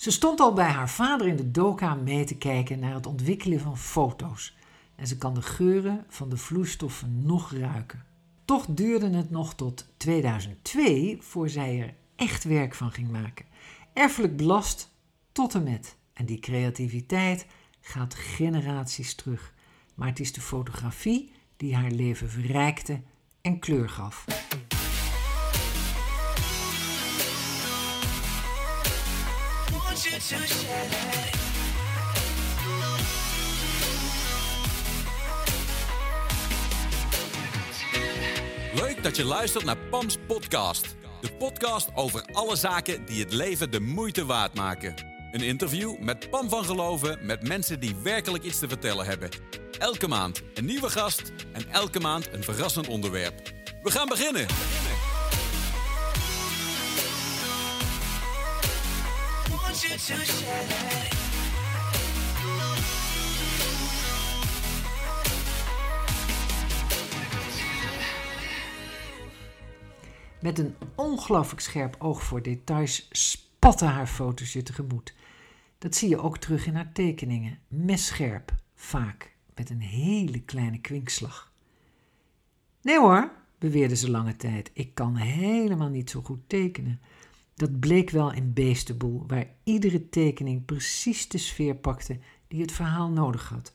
Ze stond al bij haar vader in de doka mee te kijken naar het ontwikkelen van foto's. En ze kan de geuren van de vloeistoffen nog ruiken. Toch duurde het nog tot 2002 voor zij er echt werk van ging maken. Erfelijk belast tot en met. En die creativiteit gaat generaties terug. Maar het is de fotografie die haar leven verrijkte en kleur gaf. Leuk dat je luistert naar Pams podcast. De podcast over alle zaken die het leven de moeite waard maken. Een interview met Pam van Geloven met mensen die werkelijk iets te vertellen hebben. Elke maand een nieuwe gast en elke maand een verrassend onderwerp. We gaan beginnen. Met een ongelooflijk scherp oog voor details spatten haar foto's je tegemoet. Dat zie je ook terug in haar tekeningen. Messcherp, vaak met een hele kleine kwinkslag. Nee hoor, beweerde ze lange tijd, ik kan helemaal niet zo goed tekenen. Dat bleek wel in Beestenboel, waar iedere tekening precies de sfeer pakte die het verhaal nodig had.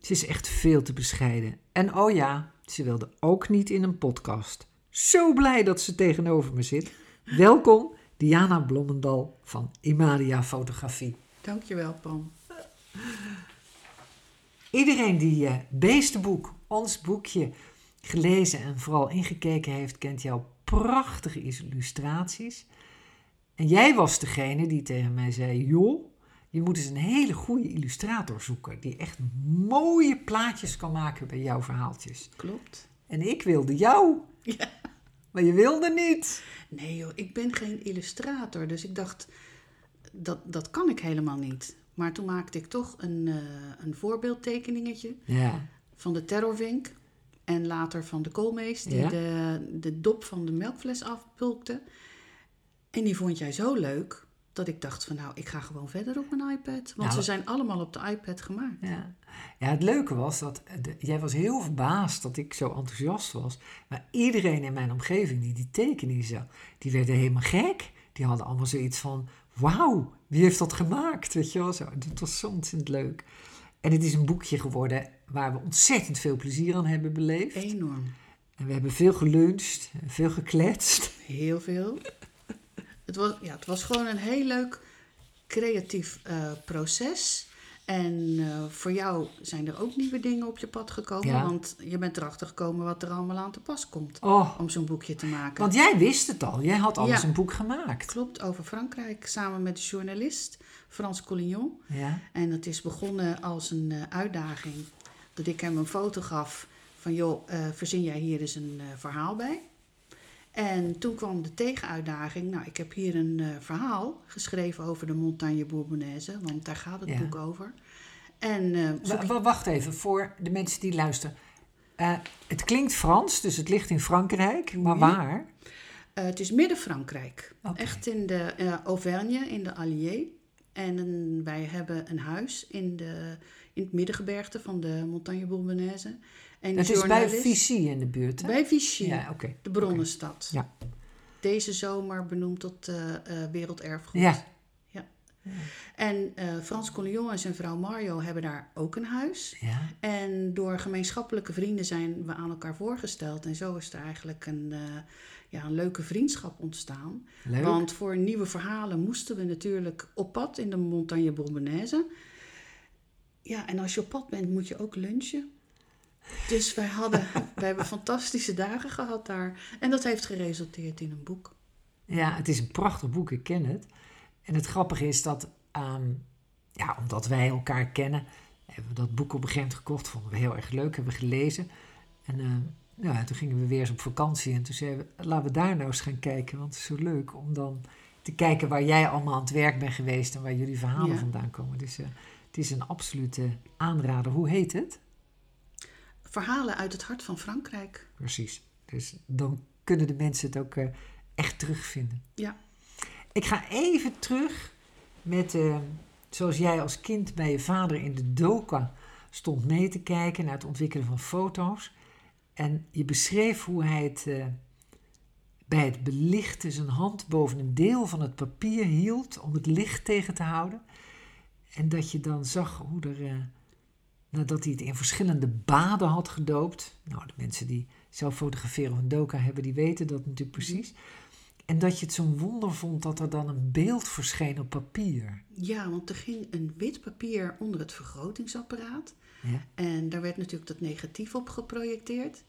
Ze is echt veel te bescheiden. En oh ja, ze wilde ook niet in een podcast. Zo blij dat ze tegenover me zit. Welkom, Diana Blommendal van Imaria Fotografie. Dankjewel, Pam. Iedereen die uh, Beestenboek, ons boekje, gelezen en vooral ingekeken heeft, kent jouw prachtige illustraties. En jij was degene die tegen mij zei: Joh, je moet eens een hele goede illustrator zoeken. Die echt mooie plaatjes kan maken bij jouw verhaaltjes. Klopt. En ik wilde jou. Ja. Maar je wilde niet. Nee joh, ik ben geen illustrator. Dus ik dacht, dat, dat kan ik helemaal niet. Maar toen maakte ik toch een, uh, een voorbeeldtekeningetje Ja. van de terrorvink. En later van de koolmees die Ja. de, de dop van de melkfles afpulkte. En die vond jij zo leuk dat ik dacht van nou, ik ga gewoon verder op mijn iPad. Want Nou, ze zijn allemaal op de iPad gemaakt. Ja. ja, het leuke was dat de- jij was heel verbaasd dat ik zo enthousiast was. Maar iedereen in mijn omgeving die die tekening zag, die werden helemaal gek. Die hadden allemaal zoiets van, wauw, wie heeft dat gemaakt? Weet je wel, zo. Dat was zo ontzettend leuk. En het is een boekje geworden waar we ontzettend veel plezier aan hebben beleefd. Enorm. En we hebben veel geluncht, veel gekletst. Heel veel. Het was, ja, het was gewoon een heel leuk creatief eh, proces. En eh, voor jou zijn er ook nieuwe dingen op je pad gekomen. Ja. Want je bent erachter gekomen wat er allemaal aan te pas komt. Oh, Om zo'n boekje te maken. want jij wist het al. Jij had alles Ja. een boek gemaakt. Klopt, over Frankrijk. Samen met de journalist Frans Collignon. Ja, En het is begonnen als een eh, uitdaging. Dat ik hem een foto gaf van... joh, eh, verzin jij hier eens een verhaal bij? En toen kwam de tegenuitdaging. Nou, ik heb hier een eh, verhaal geschreven over de Montagne Bourbonnaise. Want daar gaat het Ja. boek over. En wa- wacht even, voor de mensen die luisteren. Eh, het klinkt Frans, dus het ligt in Frankrijk. Maar Oui. waar? het is midden-Frankrijk. Oké. Echt in de Auvergne, in de Allier. En wij hebben een huis in, de, in het middengebergte van de Montagne Bourbonnaise. En Het is bij Vichy in de buurt, hè? Bij Vichy. Ja. De Bronnenstad. Ja. Deze zomer benoemd tot eh, werelderfgoed. Ja. Ja. En eh, Frans Collignon en zijn vrouw Mario hebben daar ook een huis. Ja. En door gemeenschappelijke vrienden zijn we aan elkaar voorgesteld. En zo is er eigenlijk een, ja, een leuke vriendschap ontstaan. Leuk. Want voor nieuwe verhalen moesten we natuurlijk op pad in de Montagne Bourbonnaise. Ja, en als je op pad bent moet je ook lunchen. Dus wij, hadden, wij hebben fantastische dagen gehad daar. En dat heeft geresulteerd in een boek. Ja, het is een prachtig boek, ik ken het. En het grappige is dat, ehm, ja, omdat wij elkaar kennen, hebben we dat boek op een gegeven moment gekocht. Vonden we heel erg leuk, hebben we gelezen. En ja, toen gingen we weer eens op vakantie en toen zeiden we, laten we daar nou eens gaan kijken. Want het is zo leuk om dan te kijken waar jij allemaal aan het werk bent geweest en waar jullie verhalen Ja. vandaan komen. Dus eh, het is een absolute aanrader. Hoe heet het? Verhalen uit het hart van Frankrijk. Precies. Dus dan kunnen de mensen het ook eh, echt terugvinden. Ja. Ik ga even terug met, eh, zoals jij als kind bij je vader in de doka stond mee te kijken naar het ontwikkelen van foto's. En je beschreef hoe hij het eh, bij het belichten zijn hand boven een deel van het papier hield om het licht tegen te houden. En dat je dan zag hoe er, nadat hij het in verschillende baden had gedoopt. Nou, de mensen die zelf fotograferen of een doka hebben, die weten dat natuurlijk precies. En dat je het zo'n wonder vond dat er dan een beeld verscheen op papier. Ja, want er ging een wit papier onder het vergrotingsapparaat. Ja? En daar werd natuurlijk dat negatief op geprojecteerd.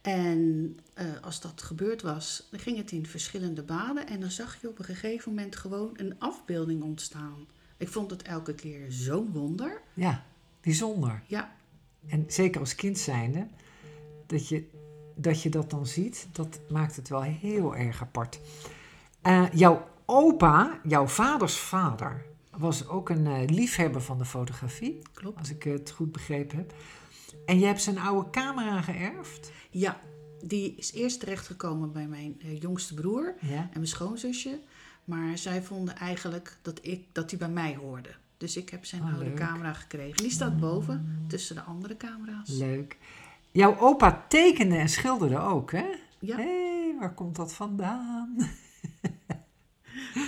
En eh, als dat gebeurd was, dan ging het in verschillende baden. En dan zag je op een gegeven moment gewoon een afbeelding ontstaan. Ik vond het elke keer zo'n wonder. ja, bijzonder. Ja, En zeker als kind zijnde, dat je, dat je dat dan ziet, dat maakt het wel heel erg apart. Eh, jouw opa, jouw vaders vader, was ook een eh, liefhebber van de fotografie, klopt. als ik het goed begrepen heb. En je hebt zijn oude camera geërfd. Ja, die is eerst terechtgekomen bij mijn eh, jongste broer Ja. en mijn schoonzusje. Maar zij vonden eigenlijk dat, ik, dat die bij mij hoorde. Dus ik heb zijn Oh, oude leuk. camera gekregen. Die staat boven, tussen de andere camera's. Leuk. Jouw opa tekende en schilderde ook, hè? Ja. Hé, waar komt dat vandaan?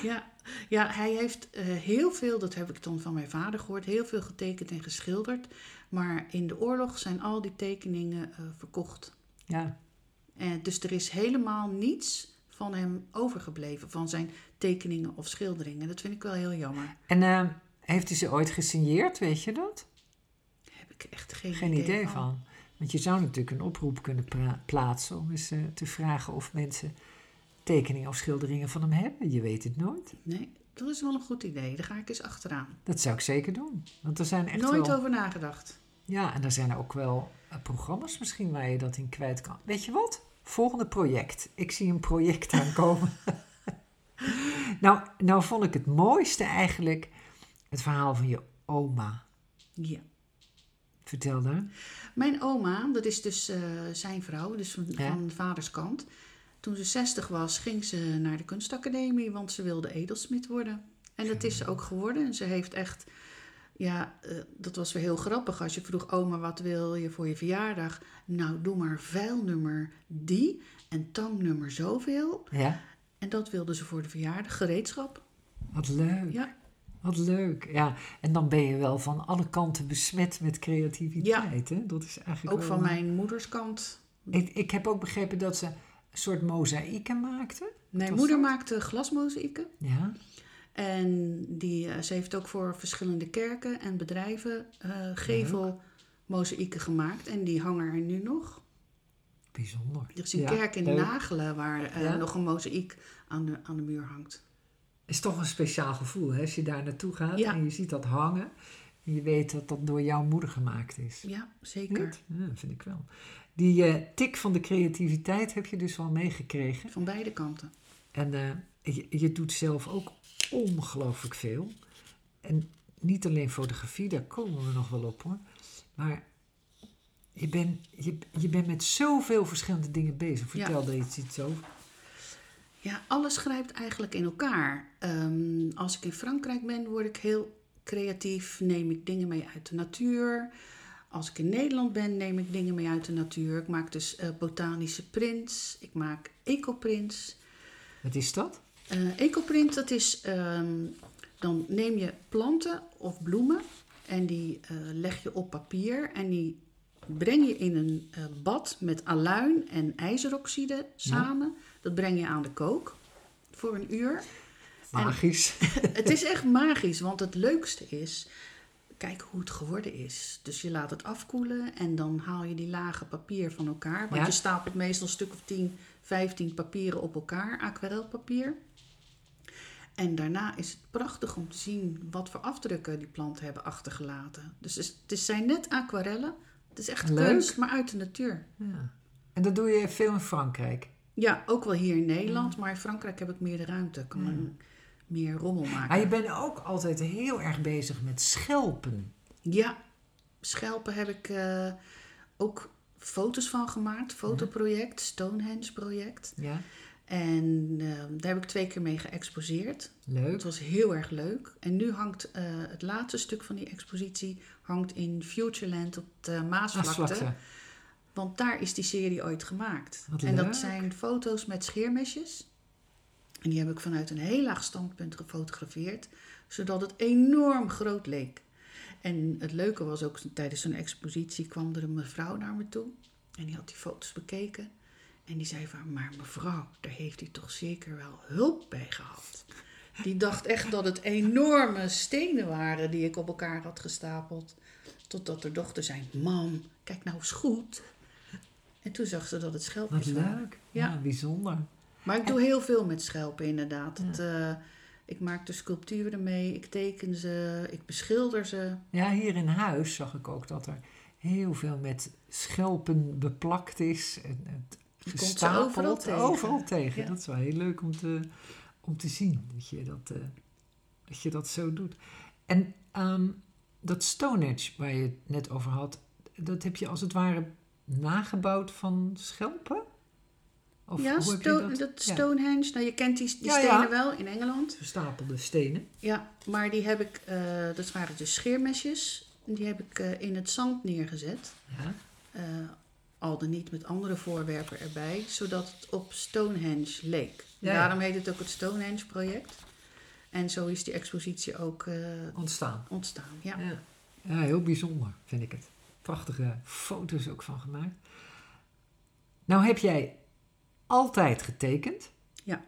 Ja, ja hij heeft eh, heel veel, dat heb ik dan van mijn vader gehoord, heel veel getekend en geschilderd. Maar in de oorlog zijn al die tekeningen eh, verkocht. Ja, En dus er is helemaal niets van hem overgebleven, van zijn tekeningen of schilderingen. Dat vind ik wel heel jammer. en eh, heeft hij ze ooit gesigneerd, weet je dat? Daar heb ik echt geen, Geen idee van. Want je zou natuurlijk een oproep kunnen plaatsen om eens eh, te vragen of mensen tekeningen of schilderingen van hem hebben. Je weet het nooit. Nee, dat is wel een goed idee. Daar ga ik eens achteraan. Dat zou ik zeker doen. Want er zijn echt Nooit wel... over nagedacht. Ja, en er zijn ook wel eh, programma's misschien waar je dat in kwijt kan. Weet je wat? Volgende project. Ik zie een project aankomen. nou, nou vond ik het mooiste eigenlijk het verhaal van je oma. Ja. Vertel daar. Mijn oma, dat is dus eh, zijn vrouw, dus van, Ja. van vaders kant. Toen ze 60 was, ging ze naar de kunstacademie, want ze wilde edelsmid worden. En dat is ze ook geworden. En ze heeft echt, ja, eh, dat was weer heel grappig. Als je vroeg, oma, wat wil je voor je verjaardag? Nou, doe maar vuilnummer die en tangnummer zoveel. Ja? En dat wilde ze voor de verjaardag, gereedschap. Wat leuk. Ja, Wat leuk. Ja, en dan ben je wel van alle kanten besmet met creativiteit. Hè? Dat is eigenlijk ook wel- van mijn moeders kant. Ik, ik heb ook begrepen dat ze een soort mozaïeken maakten. Mijn moeder dat? maakte glasmozaïeken. Ja. En die, eh, ze heeft ook voor verschillende kerken en bedrijven eh gevelmozaïeken gemaakt. En die hangen er nu nog. Bijzonder. Er is een Ja, kerk in leuk. Nagelen waar eh, Ja. nog een mozaïek aan de, aan de muur hangt. Is toch een speciaal gevoel hè? als je daar naartoe gaat Ja. en je ziet dat hangen. En je weet dat dat door jouw moeder gemaakt is. Ja, zeker. Niet? Ja, vind ik wel. Die eh, tik van de creativiteit heb je dus wel meegekregen. Van beide kanten. En eh, je, je doet zelf ook ongelooflijk veel. En niet alleen fotografie, daar komen we nog wel op hoor. Maar je bent je, je bent met zoveel verschillende dingen bezig. Vertel Ja. daar iets, iets over. Ja, alles grijpt eigenlijk in elkaar. Ehm, als ik in Frankrijk ben, word ik heel creatief. Neem ik dingen mee uit de natuur. Als ik in Nederland ben, neem ik dingen mee uit de natuur. Ik maak dus eh, botanische prints. Ik maak ecoprints. Wat is dat? Eh ecoprint, dat is, ehm, dan neem je planten of bloemen en die eh, leg je op papier en die breng je in een bad met aluin en ijzeroxide samen. Dat breng je aan de kook voor een uur. Magisch. het is echt magisch, want het leukste is, kijk hoe het geworden is. Dus je laat het afkoelen en dan haal je die lagen papier van elkaar. Want Ja. je stapelt meestal een stuk of 10, 15 papieren op elkaar, aquarelpapier. En daarna is het prachtig om te zien wat voor afdrukken die planten hebben achtergelaten. Dus het zijn net aquarellen. Het is echt Leuk. kunst, maar uit de natuur. Ja. En dat doe je veel in Frankrijk. Ja, ook wel hier in Nederland, maar in Frankrijk heb ik meer de ruimte. Kan ik meer rommel maken. Maar je bent ook altijd heel erg bezig met schelpen. Ja, schelpen heb ik eh, ook foto's van gemaakt. Fotoproject, Stonehenge project. Ja? En eh, daar heb ik twee keer mee geëxposeerd. Leuk. Het was heel erg leuk. En nu hangt eh, het laatste stuk van die expositie hangt in Futureland op de Maasvlakte. Afslakte. Want daar is die serie ooit gemaakt. Wat en leuk. dat zijn foto's met scheermesjes. En die heb ik vanuit een heel laag standpunt gefotografeerd, zodat het enorm groot leek. En het leuke was ook, tijdens zo'n expositie kwam er een mevrouw naar me toe. En die had die foto's bekeken. En die zei van, maar mevrouw, daar heeft u toch zeker wel hulp bij gehad. Die dacht echt dat het enorme stenen waren die ik op elkaar had gestapeld. Totdat haar dochter zei, mam, kijk nou eens goed. En toen zag ze dat het Wat schelpjes waren. leuk. Ja, Ja. bijzonder. Maar ik doe heel veel met schelpen inderdaad. Het, eh, ik maak de sculpturen mee, ik teken ze, ik beschilder ze. Ja, hier in huis zag ik ook dat er heel veel met schelpen beplakt is. En het Je komt ze gestapeld. overal tegen. Overal tegen. Ja. Dat is wel heel leuk om te, om te zien dat je dat, eh, dat je dat zo doet. En ehm, dat Stonehenge waar je het net over had, dat heb je als het ware nagebouwd van schelpen? Of ja, hoe heb je Sto- dat? dat Ja, Stonehenge, nou je kent die, die Ja, ja. stenen wel in Engeland. Gestapelde stenen. Ja, maar die heb ik, eh, dat waren dus scheermesjes. Die heb ik eh, in het zand neergezet. Ja. eh, al dan niet met andere voorwerpen erbij, zodat het op Stonehenge leek. Daarom heet het ook het Stonehenge project. En zo is die expositie ook Ontstaan. ontstaan. Ja, heel bijzonder vind ik het. Prachtige foto's ook van gemaakt. Nou heb jij altijd getekend. Ja.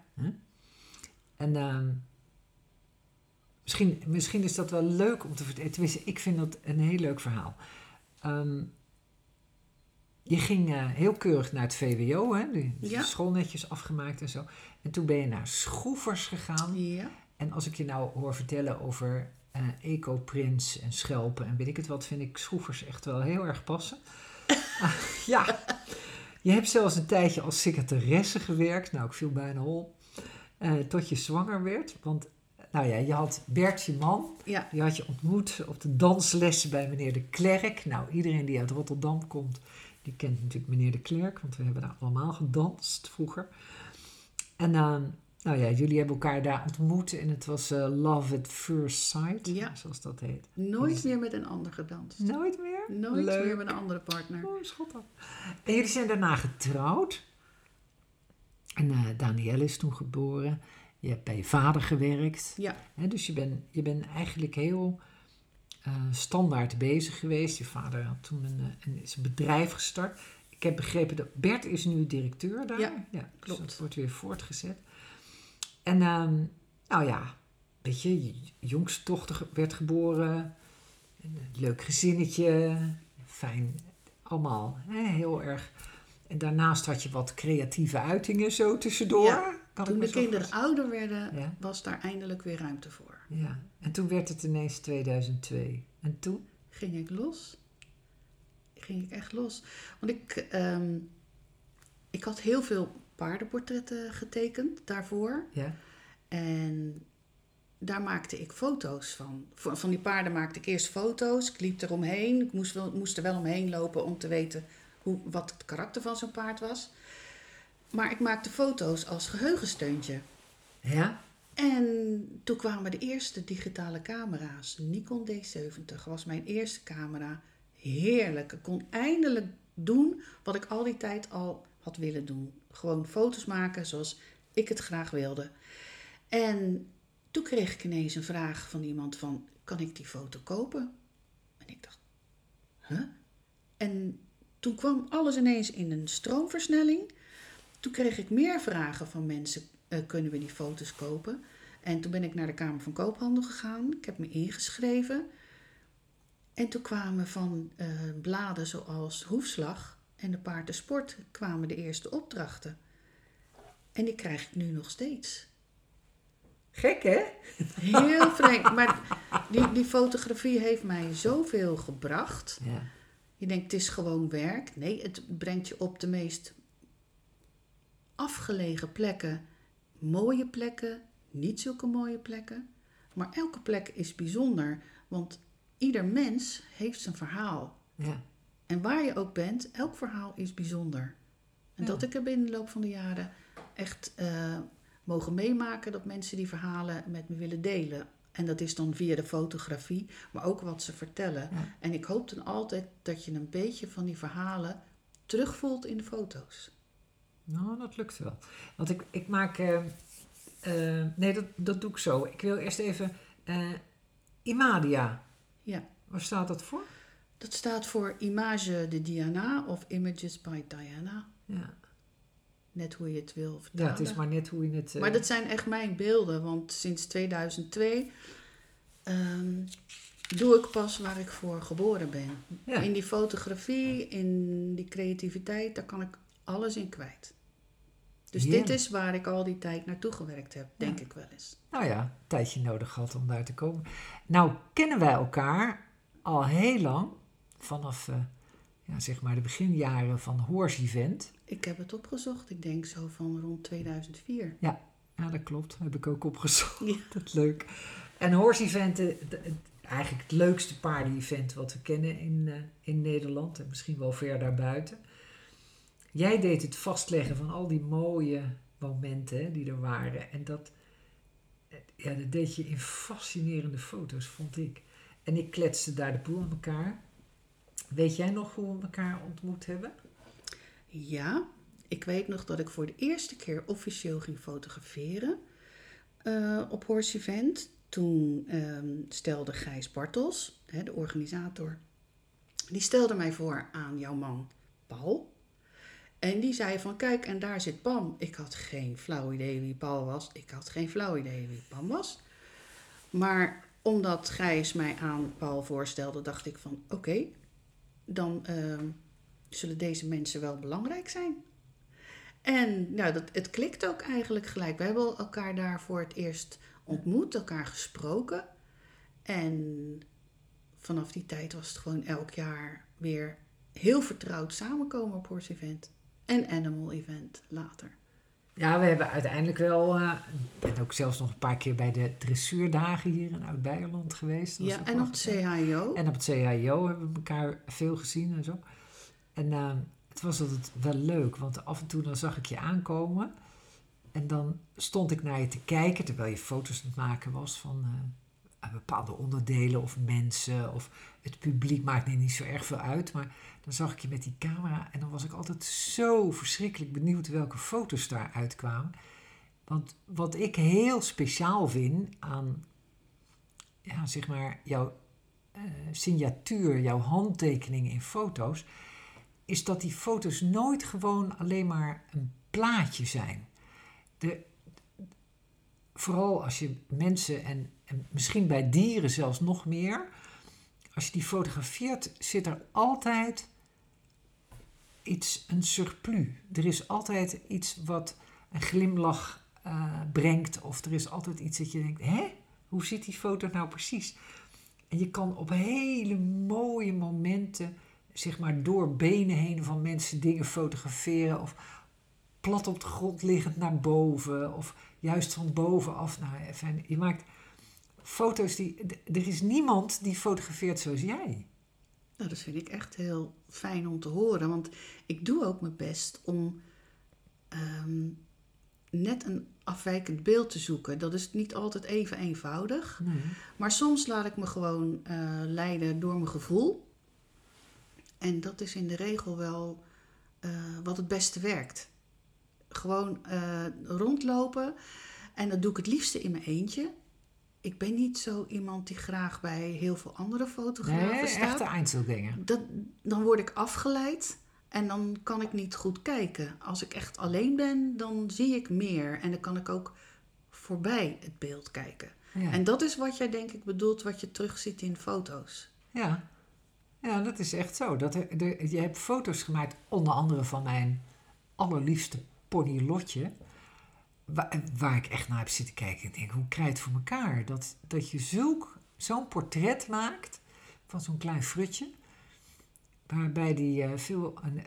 En ehm, misschien, misschien is dat wel leuk om te vertellen. Tenminste, ik vind dat een heel leuk verhaal. Ehm, je ging eh, heel keurig naar het VWO, hè? De Ja. school netjes afgemaakt en zo. En toen ben je naar Schroevers gegaan. Ja. En als ik je nou hoor vertellen over eh ecoprints en schelpen en weet ik het wat, vind ik schroefers echt wel heel erg passen. Ah, ja, je hebt zelfs een tijdje als secretaresse gewerkt. Nou, ik viel bijna op. eh, tot je zwanger werd. Want, nou ja, je had Bertje Man. Ja. Die had je ontmoet op de danslessen bij meneer de Klerk. Nou, iedereen die uit Rotterdam komt, die kent natuurlijk meneer de Klerk. Want we hebben daar allemaal gedanst vroeger. En ehm, nou ja, jullie hebben elkaar daar ontmoet. En het was eh, Love at First Sight, Ja. zoals dat heet. Nooit meer met een ander gedanst. Nooit meer? Nooit Leuk. meer met een andere partner. Oh, schattig. En jullie zijn daarna getrouwd. En eh Danielle is toen geboren. Je hebt bij je vader gewerkt. Ja. Dus je bent je bent eigenlijk heel eh, standaard bezig geweest. Je vader had toen een, een bedrijf gestart. Ik heb begrepen dat Bert is nu directeur daar. Ja, dus klopt. dat wordt weer voortgezet. En ehm, nou ja, weet je, je jongste dochter ge- werd geboren. Een leuk gezinnetje. Fijn, allemaal hè, heel erg. En daarnaast had je wat creatieve uitingen zo tussendoor. Ja, kan Toen de kinderen ouder werden, Ja. was daar eindelijk weer ruimte voor. Ja, en toen werd het ineens 2002. En toen? Ging ik los. Ging ik echt los. Want ik, ehm, ik had heel veel paardenportretten getekend daarvoor. Ja. En daar maakte ik foto's van. Van die paarden maakte ik eerst foto's. Ik liep eromheen. Ik moest, wel, moest er wel omheen lopen om te weten hoe, wat het karakter van zo'n paard was. Maar ik maakte foto's als geheugensteuntje. Ja? En toen kwamen de eerste digitale camera's. Nikon D70 was mijn eerste camera. Heerlijk. Ik kon eindelijk doen wat ik al die tijd al had willen doen. Gewoon foto's maken zoals ik het graag wilde. En toen kreeg ik ineens een vraag van iemand van... kan ik die foto kopen? En ik dacht, huh? En toen kwam alles ineens in een stroomversnelling. Toen kreeg ik meer vragen van mensen, eh, kunnen we die foto's kopen? En toen ben ik naar de Kamer van Koophandel gegaan. Ik heb me ingeschreven. En toen kwamen van eh, bladen zoals Hoefslag en de Paard en Sport kwamen de eerste opdrachten. En die krijg ik nu nog steeds. Gek, hè? Heel vreemd. Maar die, die fotografie heeft mij zoveel gebracht. Ja. Je denkt, het is gewoon werk. Nee, het brengt je op de meest afgelegen plekken. Mooie plekken, niet zulke mooie plekken. Maar elke plek is bijzonder, want ieder mens heeft zijn verhaal. Ja. En waar je ook bent, elk verhaal is bijzonder. En Ja. dat ik er binnen de loop van de jaren echt eh, mogen meemaken dat mensen die verhalen met me willen delen. En dat is dan via de fotografie, maar ook wat ze vertellen. Ja. En ik hoop dan altijd dat je een beetje van die verhalen terugvoelt in de foto's. Nou, dat lukt wel. Want ik, ik maak. eh, eh, nee, dat, dat doe ik zo. Ik wil eerst even. Imadia. Ja. Waar staat dat voor? Dat staat voor Image de Diana of Images by Diana. Ja, Net hoe je het wil ja vertalen. het is maar net hoe je het. eh, Maar dat zijn echt mijn beelden, want sinds 2002 ehm, doe ik pas waar ik voor geboren ben. ja. In die fotografie, in die creativiteit, daar kan ik alles in kwijt. Dus dit is waar ik al die tijd naartoe gewerkt heb, denk ik wel eens. Nou ja, een tijdje nodig gehad om daar te komen. Nou, kennen wij elkaar al heel lang. Vanaf, eh, ja, zeg maar, de beginjaren van Horse Event. Ik heb het opgezocht, ik denk zo van rond 2004. Ja, dat klopt. Heb ik ook opgezocht. Ja. Dat is leuk. En Horse Event, eh, eigenlijk het leukste paarden-event wat we kennen in, eh, in Nederland. En misschien wel ver daarbuiten. Jij deed het vastleggen van al die mooie momenten hè, die er waren. En dat, ja, dat deed je in fascinerende foto's, vond ik. En ik kletste daar de boel aan elkaar. Weet jij nog hoe we elkaar ontmoet hebben? Ja, ik weet nog dat ik voor de eerste keer officieel ging fotograferen eh, op Horse Event. Toen ehm, stelde Gijs Bartels, hè, de organisator, die stelde mij voor aan jouw man Paul. En die zei van, kijk, en daar zit Pam. Ik had geen flauw idee wie Paul was. Ik had geen flauw idee wie Pam was. Maar omdat Gijs mij aan Paul voorstelde, dacht ik van, oké, dan ehm, zullen deze mensen wel belangrijk zijn. En nou, dat, het klikt ook eigenlijk gelijk. We hebben elkaar daar voor het eerst ontmoet, elkaar gesproken. En vanaf die tijd was het gewoon elk jaar weer heel vertrouwd samenkomen op Horse Event. En Animal Event later. Ja, we hebben uiteindelijk wel, eh, ik ben ook zelfs nog een paar keer bij de dressuurdagen hier in Oud-Beierland geweest. Ja, en op het. CHIO. En op het CHIO hebben we elkaar veel gezien en zo. En eh, het was altijd wel leuk, want af en toe dan zag ik je aankomen. En dan stond ik naar je te kijken, terwijl je foto's aan het maken was van bepaalde onderdelen of mensen. Of het publiek maakt niet zo erg veel uit. Maar dan zag ik je met die camera en dan was ik altijd zo verschrikkelijk benieuwd welke foto's daar uitkwamen. Want wat ik heel speciaal vind aan, ja, zeg maar, jouw eh, signatuur, jouw handtekeningen in foto's, is dat die foto's nooit gewoon alleen maar een plaatje zijn. Vooral als je mensen en, en misschien bij dieren zelfs nog meer, als je die fotografeert, zit er altijd iets, een surplus. Er is altijd iets wat een glimlach eh, brengt, of er is altijd iets dat je denkt: hè, hoe ziet die foto nou precies? En je kan op hele mooie momenten, zeg maar door benen heen van mensen dingen fotograferen. Of plat op de grond liggend naar boven. Of juist van bovenaf naar even. Je maakt foto's die. Er is niemand die fotografeert zoals jij. Nou, dat vind ik echt heel fijn om te horen. Want ik doe ook mijn best om ehm, net een afwijkend beeld te zoeken. Dat is niet altijd even eenvoudig. Maar soms laat ik me gewoon eh, leiden door mijn gevoel. En dat is in de regel wel eh, wat het beste werkt. Gewoon eh, rondlopen. En dat doe ik het liefste in mijn eentje. Ik ben niet zo iemand die graag bij heel veel andere fotografen Nee, staat. echte Einzelgänger. Dat, dan word ik afgeleid en dan kan ik niet goed kijken. Als ik echt alleen ben, dan zie ik meer en dan kan ik ook voorbij het beeld kijken. Ja. En dat is wat jij denk ik bedoelt, wat je terugziet in foto's. Ja. ja, dat is echt zo. Dat er, er- je hebt foto's gemaakt, onder andere van mijn allerliefste pony Lotje. Waar, waar ik echt naar heb zitten kijken. Ik denk, hoe krijg je het voor elkaar? Dat, dat je zulk, zo'n portret maakt van zo'n klein frutje. Waarbij die eh, veel, een,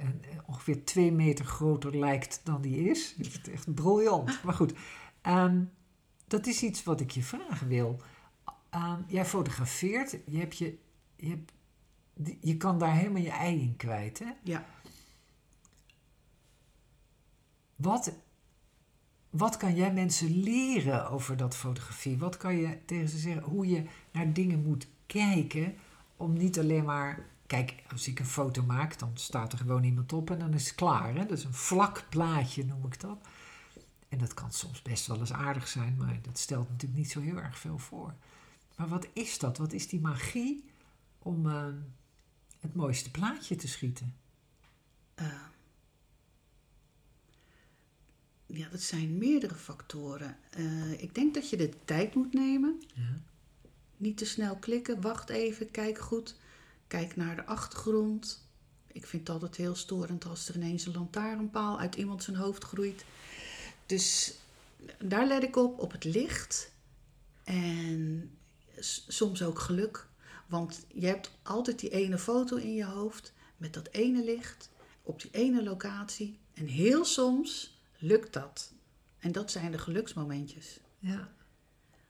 ongeveer twee meter groter lijkt dan die is. Het echt briljant. Maar goed, ehm, dat is iets wat ik je vragen wil. Ehm, jij fotografeert, je, hebt je, je, je kan daar helemaal je ei in kwijt. Hè? Ja. Wat wat kan jij mensen leren over dat fotografie? Wat kan je tegen ze zeggen? Hoe je naar dingen moet kijken om niet alleen maar... Kijk, als ik een foto maak, dan staat er gewoon iemand op en dan is het klaar. Hè? Dat is een vlak plaatje, noem ik dat. En dat kan soms best wel eens aardig zijn, maar dat stelt natuurlijk niet zo heel erg veel voor. Maar wat is dat? Wat is die magie om uh, het mooiste plaatje te schieten? Uh, ja, dat zijn meerdere factoren. Uh, ik denk dat je de tijd moet nemen. Ja. Niet te snel klikken. Wacht even, kijk goed. Kijk naar de achtergrond. Ik vind het altijd heel storend als er ineens een lantaarnpaal uit iemand zijn hoofd groeit. Dus daar let ik op, op het licht. En soms ook geluk. Want je hebt altijd die ene foto in je hoofd met dat ene licht op die ene locatie. En heel soms lukt dat. En dat zijn de geluksmomentjes. Ja.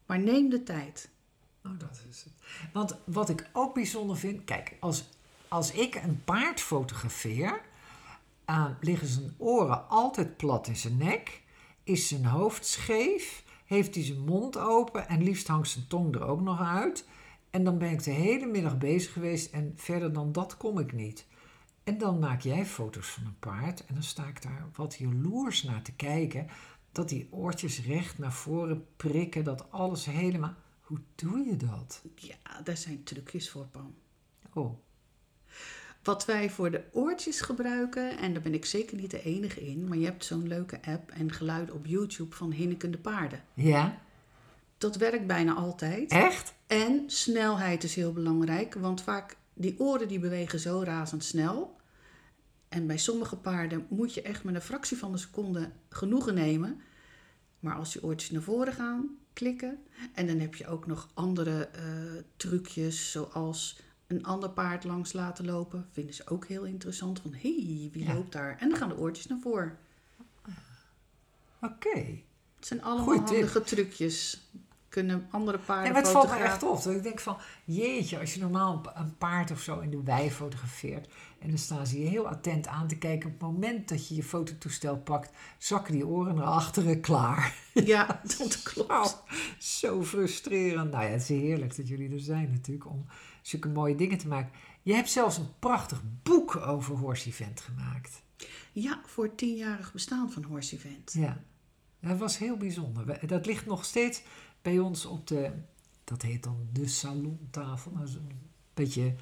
Maar neem de tijd. Oh, dat is het. Want wat ik ook bijzonder vind, kijk, als, als ik een paard fotografeer, uh, liggen zijn oren altijd plat in zijn nek, is zijn hoofd scheef, heeft hij zijn mond open en liefst hangt zijn tong er ook nog uit. En dan ben ik de hele middag bezig geweest en verder dan dat kom ik niet. En dan maak jij foto's van een paard en dan sta ik daar wat jaloers naar te kijken. Dat die oortjes recht naar voren prikken, dat alles helemaal. Hoe doe je dat? Ja, daar zijn trucjes voor, Pam. Oh. Wat wij voor de oortjes gebruiken, en daar ben ik zeker niet de enige in, maar je hebt zo'n leuke app en geluid op YouTube van hinnikende paarden. Ja? Dat werkt bijna altijd. Echt? En snelheid is heel belangrijk, want vaak die oren die bewegen zo razendsnel. En bij sommige paarden moet je echt met een fractie van een seconde genoegen nemen. Maar als die oortjes naar voren gaan, klikken. En dan heb je ook nog andere uh, trucjes, zoals een ander paard langs laten lopen. Vinden ze ook heel interessant. Van, hé, hey, wie Ja. loopt daar? En dan gaan de oortjes naar voren. Oké. Het zijn allemaal Goeie tip. handige trucjes. Kunnen andere paarden Ja, maar het valt me echt op. Dat ik denk van, jeetje, als je normaal een pa- een paard of zo in de wei fotografeert. En dan staan ze je heel attent aan te kijken. Op het moment dat je je fototoestel pakt, zakken die oren naar achteren klaar. Ja, dat klopt. Zo frustrerend. Nou ja, het is heerlijk dat jullie er zijn natuurlijk om zulke mooie dingen te maken. Je hebt zelfs een prachtig boek over Horse Event gemaakt. Ja, voor het tienjarig bestaan van Horse Event. Ja, dat was heel bijzonder. Dat ligt nog steeds bij ons op de, dat heet dan de salontafel. Dat is een beetje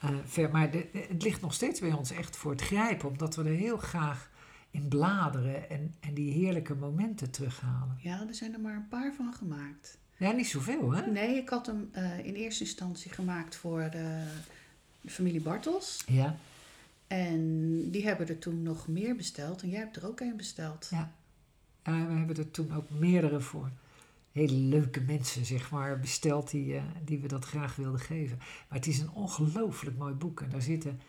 eh, ver, maar de- het ligt nog steeds bij ons echt voor het grijpen, omdat we er heel graag in bladeren en, en die heerlijke momenten terughalen. Ja, er zijn er maar een paar van gemaakt. Ja, niet zoveel, hè? Nee, ik had hem eh, in eerste instantie gemaakt voor de familie Bartels. Ja, En die hebben er toen nog meer besteld. En jij hebt er ook een besteld. ja. Ja, we hebben er toen ook meerdere voor hele leuke mensen, zeg maar, besteld die, eh, die we dat graag wilden geven. Maar het is een ongelooflijk mooi boek en daar zitten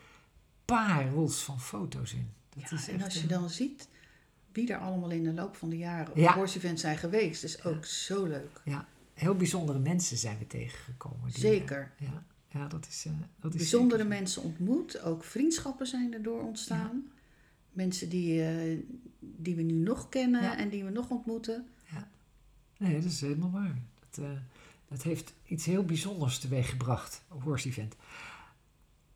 parels van foto's in. Dat Ja, is en echt als je een- dan ziet wie er allemaal in de loop van de jaren op Ja. Horse Event zijn geweest, is ook zo leuk. Ja, heel bijzondere mensen zijn we tegengekomen. die, Zeker. eh, ja, ja, dat is, eh, dat is Bijzondere zeker zo. mensen ontmoet, ook vriendschappen zijn erdoor ontstaan. Mensen die, eh, die we nu nog kennen Ja. en die we nog ontmoeten. Nee, dat is helemaal waar. Dat, eh, dat heeft iets heel bijzonders teweeggebracht, Horse Event.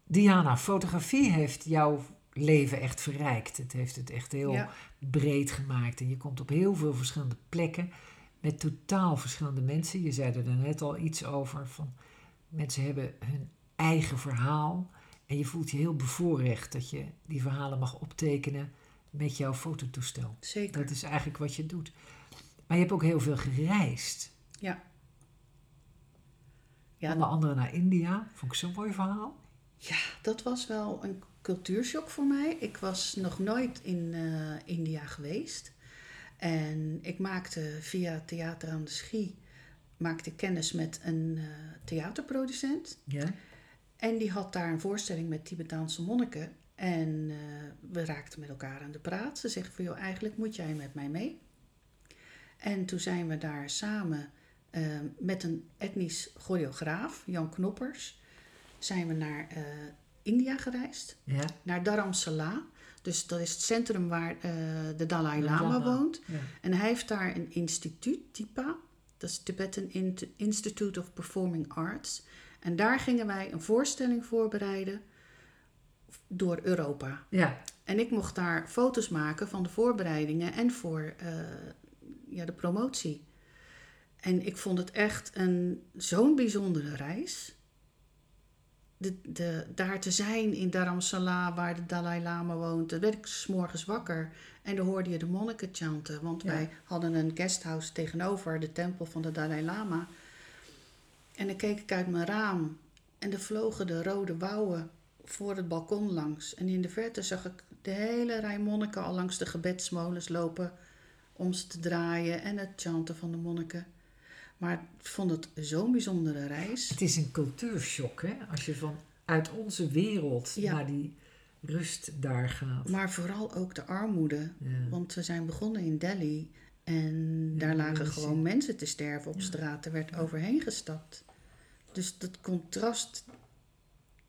Diana, fotografie heeft jouw leven echt verrijkt. Het heeft het echt heel Ja. breed gemaakt. En je komt op heel veel verschillende plekken met totaal verschillende mensen. Je zei er net al iets over. Van mensen hebben hun eigen verhaal. En je voelt je heel bevoorrecht dat je die verhalen mag optekenen met jouw fototoestel. Zeker. Dat is eigenlijk wat je doet. Maar je hebt ook heel veel gereisd. Ja. Ja, Onder andere naar India. Vond ik zo'n mooi verhaal. Ja, dat was wel een cultuurshock voor mij. Ik was nog nooit in eh, India geweest. En ik maakte via Theater aan de Schie maakte kennis met een eh, theaterproducent. Ja. En die had daar een voorstelling met Tibetaanse monniken. En eh, we raakten met elkaar aan de praat. Ze zegt van, joh, eigenlijk moet jij met mij mee. En toen zijn we daar samen eh, met een etnisch choreograaf, Jan Knoppers, zijn we naar eh, India gereisd. Ja. Naar Dharamsala. Dus dat is het centrum waar eh, de Dalai Lama Lama. woont. Ja. En hij heeft daar een instituut, TIPA. Dat is Tibetan Institute of Performing Arts. En daar gingen wij een voorstelling voorbereiden door Europa. ja, En ik mocht daar foto's maken van de voorbereidingen en voor eh, ja, de promotie. En ik vond het echt een, zo'n bijzondere reis. De, de, daar te zijn in Dharamsala, waar de Dalai Lama woont. Dan werd ik 's morgens wakker en dan hoorde je de monniken chanten. Want Ja. wij hadden een guesthouse tegenover de tempel van de Dalai Lama. En dan keek ik uit mijn raam en er vlogen de rode wouwen voor het balkon langs. En in de verte zag ik de hele rij monniken al langs de gebedsmolens lopen om ze te draaien en het chanten van de monniken. Maar ik vond het zo'n bijzondere reis. het is een cultuurshock, hè? Als je van uit onze wereld Ja. naar die rust daar gaat. Maar vooral ook de armoede. Ja. Want we zijn begonnen in Delhi en Ja, daar lagen gewoon mensen te sterven op straat. Er werd overheen gestapt. Dus dat contrast.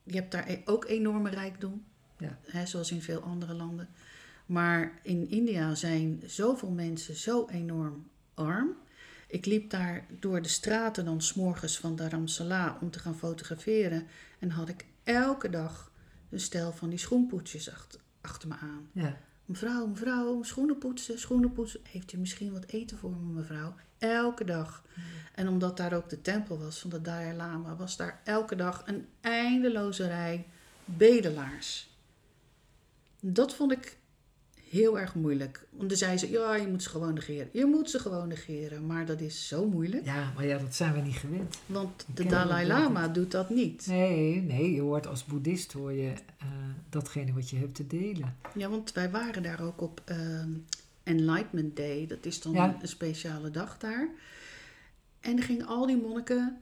Je hebt daar e- ook enorme rijkdom, Ja. hè, zoals in veel andere landen. Maar in India zijn zoveel mensen zo enorm arm. Ik liep daar door de straten dan s'morgens van Dharamsala om te gaan fotograferen. En had ik elke dag een stel van die schoenpoetsjes achter, achter me aan. Ja. Mevrouw, mevrouw, schoenen poetsen, schoenen poetsen. Heeft u misschien wat eten voor me, mevrouw? Elke dag. En omdat daar ook de tempel was van de Dalai Lama, was daar elke dag een eindeloze rij bedelaars. Dat vond ik heel erg moeilijk. Want dan zei ze, ja, je moet ze gewoon negeren. Je moet ze gewoon negeren. Maar dat is zo moeilijk. ja, maar ja, dat zijn we niet gewend. Want de Dalai Lama doet dat niet. Nee, nee, je hoort als boeddhist hoor je eh, datgene wat je hebt te delen. Ja, want wij waren daar ook op ehm, Enlightenment Day. Dat is dan Ja. een speciale dag daar. En er gingen al die monniken,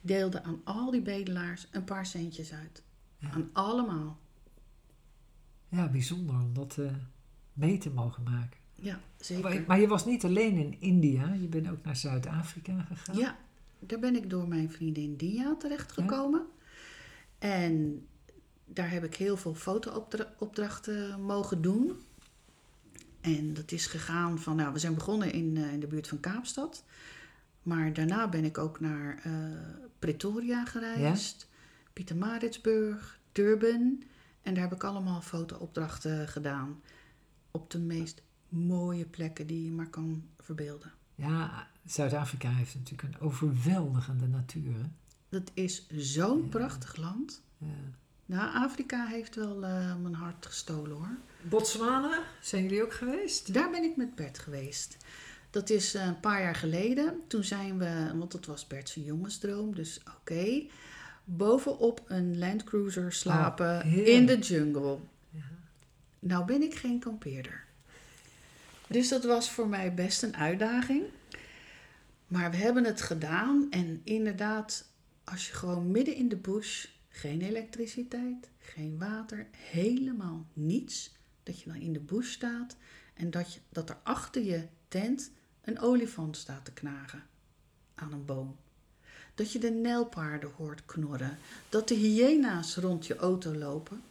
deelden aan al die bedelaars een paar centjes uit. Ja. Aan allemaal. Ja, bijzonder om dat eh, mee te mogen maken. Ja, zeker. Maar, je was niet alleen in India, je bent ook naar Zuid-Afrika gegaan. Ja, daar ben ik door mijn vriendin Dia terechtgekomen. En daar heb ik heel veel fotoopdrachten mogen doen. En dat is gegaan van, nou, we zijn begonnen in, eh, in de buurt van Kaapstad. Maar daarna ben ik ook naar eh, Pretoria gereisd, Pietermaritzburg, Durban. En daar heb ik allemaal fotoopdrachten gedaan. Op de meest mooie plekken die je maar kan verbeelden. Ja, Zuid-Afrika heeft natuurlijk een overweldigende natuur. Hè? Dat is zo'n Ja. prachtig land. Ja. Nou, Afrika heeft wel eh, mijn hart gestolen hoor. Botswana, zijn jullie ook geweest? Daar ben ik met Bert geweest. Dat is eh, een paar jaar geleden. Toen zijn we, want dat was Bert's jongensdroom, dus oké. Bovenop een Landcruiser slapen Oh, in de jungle. Nou ben ik geen kampeerder. Dus dat was voor mij best een uitdaging. Maar we hebben het gedaan en inderdaad, als je gewoon midden in de bush, geen elektriciteit, geen water, helemaal niets, dat je dan in de bush staat en dat, je, dat er achter je tent een olifant staat te knagen aan een boom. Dat je de nijlpaarden hoort knorren, dat de hyena's rond je auto lopen.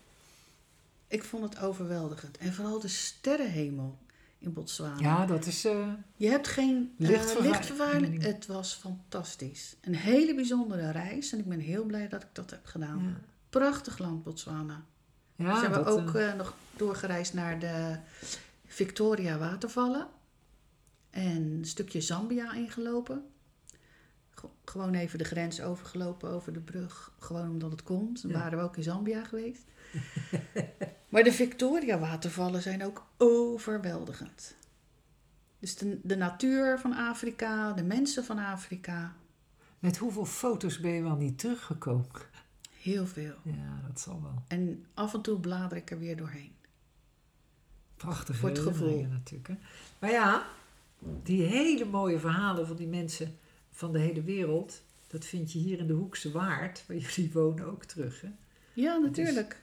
Ik vond het overweldigend. En vooral de sterrenhemel in Botswana. Ja, dat is... eh, Je hebt geen eh, Lichtvervuiling. lichtvervuiling. Het was fantastisch. Een hele bijzondere reis. En ik ben heel blij dat ik dat heb gedaan. ja. Prachtig land, Botswana. Ja, zijn we dat, ook eh, eh, nog doorgereisd naar de Victoria watervallen. En een stukje Zambia ingelopen. Ge- Gewoon even de grens overgelopen over de brug. Gewoon omdat het kon. Dan waren we ook in Zambia geweest. maar de Victoria watervallen zijn ook overweldigend. Dus de, de natuur van Afrika, de mensen van Afrika. met hoeveel foto's ben je wel niet teruggekomen? Heel veel. Ja, dat zal wel. En af en toe blader ik er weer doorheen. Prachtige Voor het gevoel. natuurlijk. Hè? Maar ja, die hele mooie verhalen van die mensen van de hele wereld... dat vind je hier in de Hoekse Waard, waar jullie wonen, ook terug. Hè? Ja, natuurlijk.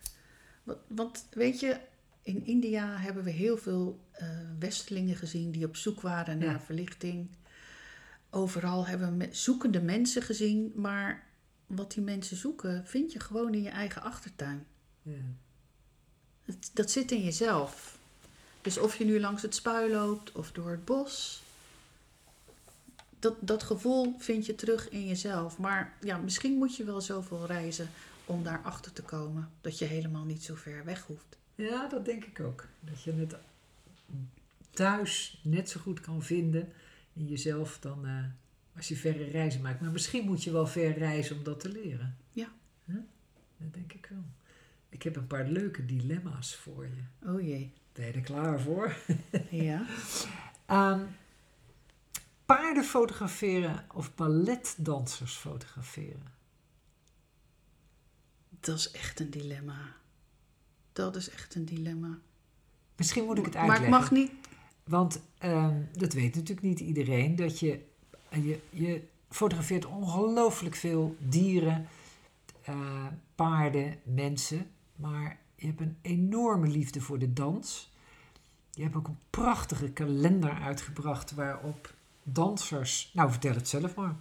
Want, want weet je, in India hebben we heel veel eh westelingen gezien die op zoek waren naar Ja. verlichting. Overal hebben we zoekende mensen gezien, maar wat die mensen zoeken vind je gewoon in je eigen achtertuin. Ja. Het- dat zit in jezelf. Dus of je nu langs het spui loopt of door het bos. Dat, dat gevoel vind je terug in jezelf. Maar ja, misschien moet je wel zoveel reizen om daarachter te komen. Dat je helemaal niet zo ver weg hoeft. Ja, dat denk ik ook. Dat je het thuis net zo goed kan vinden in jezelf dan eh, als je verre reizen maakt. Maar misschien moet je wel ver reizen om dat te leren. Ja. Huh? Dat denk ik wel. Ik heb een paar leuke dilemma's voor je. Oh jee. Ben je er klaar voor? Ja. Ehm, paarden fotograferen of balletdansers fotograferen? Dat is echt een dilemma. Dat is echt een dilemma. Misschien moet ik het Maar uitleggen. ik mag niet. Want ehm, dat weet natuurlijk niet iedereen. Dat je, je, je fotografeert ongelooflijk veel dieren, eh, paarden, mensen. Maar je hebt een enorme liefde voor de dans. Je hebt ook een prachtige kalender uitgebracht waarop dansers... Nou, vertel het zelf maar.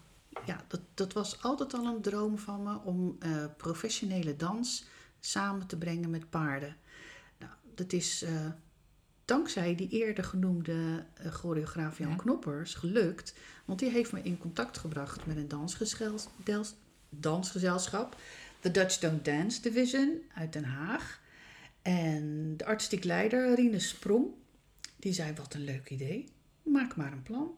Ja, dat, dat was altijd al een droom van me om eh, professionele dans samen te brengen met paarden. Nou, dat is eh, dankzij die eerder genoemde eh, choreograaf Jan Ja. Knoppers gelukt. Want die heeft me in contact gebracht met een dansgezelschap. De Dutch Don't Dance Division uit Den Haag. En de artistiek leider Rine Sprong, die zei wat een leuk idee. Maak maar een plan.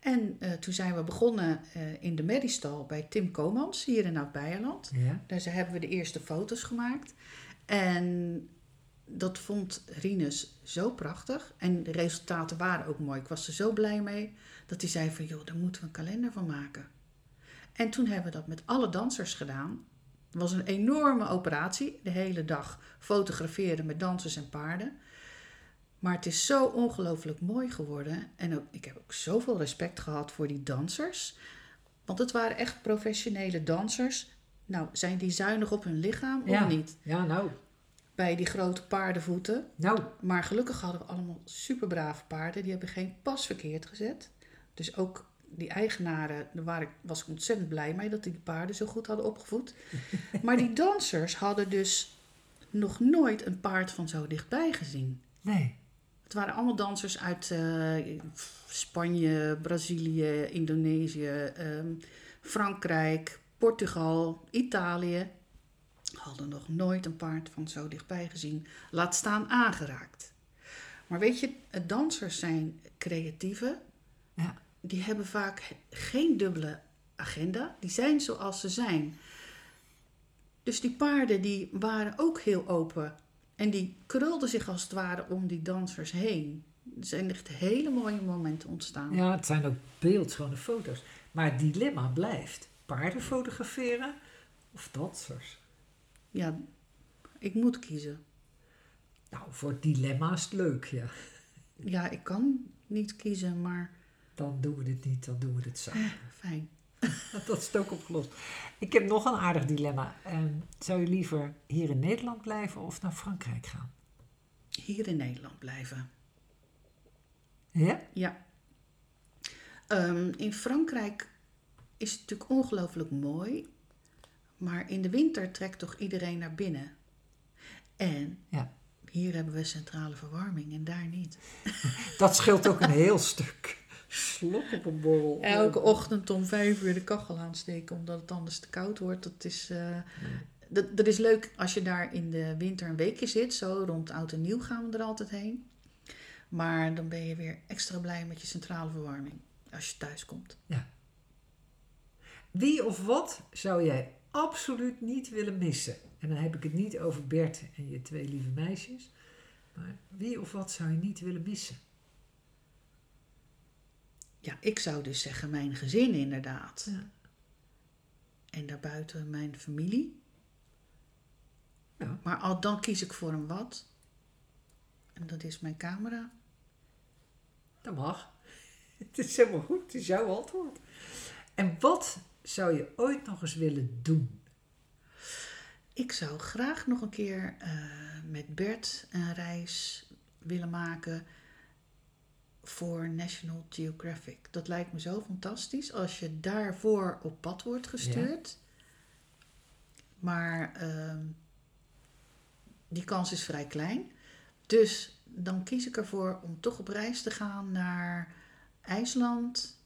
En eh, toen zijn we begonnen eh, in de Medistal bij Tim Komans, hier in Oud-Beijerland. Ja? Daar hebben we de eerste foto's gemaakt. En dat vond Rinus zo prachtig. En de resultaten waren ook mooi. Ik was er zo blij mee dat hij zei van... joh, daar moeten we een kalender van maken. En toen hebben we dat met alle dansers gedaan. Het was een enorme operatie. De hele dag fotograferen met dansers en paarden. Maar het is zo ongelooflijk mooi geworden. En ook, ik heb ook zoveel respect gehad voor die dansers. Want het waren echt professionele dansers. Nou, zijn die zuinig op hun lichaam Ja. of niet? Ja, nou. Bij die grote paardenvoeten. Nou, Maar gelukkig hadden we allemaal superbrave paarden. Die hebben geen pas verkeerd gezet. Dus ook die eigenaren, daar waar ik, was ik ontzettend blij mee dat die die paarden zo goed hadden opgevoed. maar die dansers hadden dus nog nooit een paard van zo dichtbij gezien. nee. Het waren allemaal dansers uit eh, Spanje, Brazilië, Indonesië, ehm, Frankrijk, Portugal, Italië. Hadden nog nooit een paard van zo dichtbij gezien, laat staan aangeraakt. Maar weet je, dansers zijn creatieven. Ja. Die hebben vaak geen dubbele agenda. Die zijn zoals ze zijn. Dus die paarden die waren ook heel open. En die krulden zich als het ware om die dansers heen. Er zijn echt hele mooie momenten ontstaan. Ja, het zijn ook beeldschone foto's. Maar het dilemma blijft: paarden fotograferen of dansers? Ja, ik moet kiezen. Nou, voor het dilemma is het leuk, ja. Ja, ik kan niet kiezen, maar Dan doen we dit niet, dan doen we dit samen. fijn. Dat is het ook opgelost. Ik heb nog een aardig dilemma. Ehm, zou je liever hier in Nederland blijven of naar Frankrijk gaan? Hier in Nederland blijven. Ja? Ja. Ehm, in Frankrijk is het natuurlijk ongelooflijk mooi. Maar in de winter trekt toch iedereen naar binnen. En Ja. hier hebben we centrale verwarming en daar niet. Dat scheelt ook een heel stuk. Slok op een borrel. Elke ochtend om vijf uur de kachel aansteken omdat het anders te koud wordt. Dat is, eh, dat, dat is leuk als je daar in de winter een weekje zit. Zo rond oud en nieuw gaan we er altijd heen. Maar dan ben je weer extra blij met je centrale verwarming als je thuis komt. Wie of wat zou jij absoluut niet willen missen? En dan heb ik het niet over Bert en je twee lieve meisjes. Maar wie of wat zou je niet willen missen? Ja, ik zou dus zeggen mijn gezin inderdaad. Ja. En daarbuiten mijn familie. Ja. Maar al dan kies ik voor een wat. En dat is mijn camera. Dat mag. Het is helemaal goed, het is jouw antwoord. En wat zou je ooit nog eens willen doen? Ik zou graag nog een keer eh, met Bert een reis willen maken voor National Geographic. Dat lijkt me zo fantastisch als je daarvoor op pad wordt gestuurd. Maar ehm, die kans is vrij klein. Dus dan kies ik ervoor om toch op reis te gaan naar IJsland,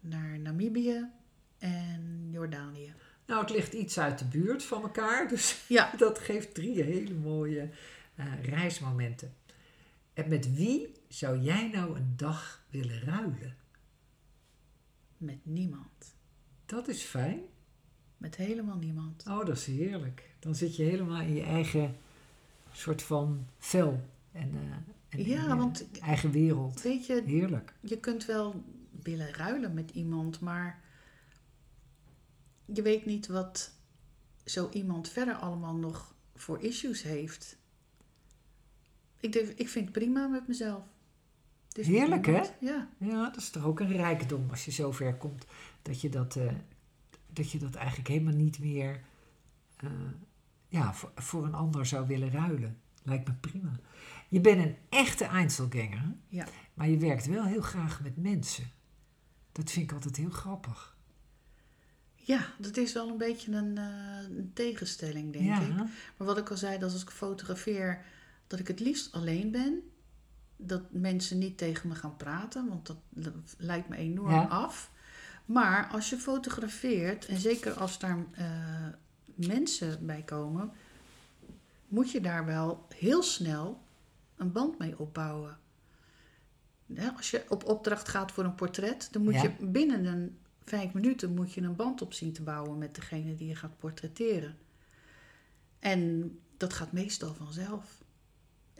naar Namibië en Jordanië. Nou, het ligt iets uit de buurt van elkaar, dus Ja, dat geeft drie hele mooie eh, reismomenten. En met wie zou jij nou een dag willen ruilen? met niemand. Dat is fijn. Met helemaal niemand. Oh, dat is heerlijk. Dan zit je helemaal in je eigen soort van vel en, eh, en Ja, in je want- eigen wereld. Weet je, Heerlijk. je kunt wel willen ruilen met iemand, maar je weet niet wat zo iemand verder allemaal nog voor issues heeft. Ik, denk, ik vind het prima met mezelf. Heerlijk, hè? Ja. Ja, dat is toch ook een rijkdom als je zover komt dat je dat, eh, dat, je dat eigenlijk helemaal niet meer eh, ja, voor, voor een ander zou willen ruilen. Lijkt me prima. Je bent een echte Einzelganger? Ja. maar je werkt wel heel graag met mensen. Dat vind ik altijd heel grappig. ja, dat is wel een beetje een, eh, een tegenstelling, denk ja, ik. Maar wat ik al zei, dat als ik fotografeer, dat ik het liefst alleen ben. Dat mensen niet tegen me gaan praten, want dat lijkt me enorm Ja. af. Maar als je fotografeert, en zeker als daar eh, mensen bij komen, moet je daar wel heel snel een band mee opbouwen. Ja, als je op opdracht gaat voor een portret, dan moet Ja. je binnen een vijf minuten moet je een band op zien te bouwen met degene die je gaat portretteren. En dat gaat meestal vanzelf.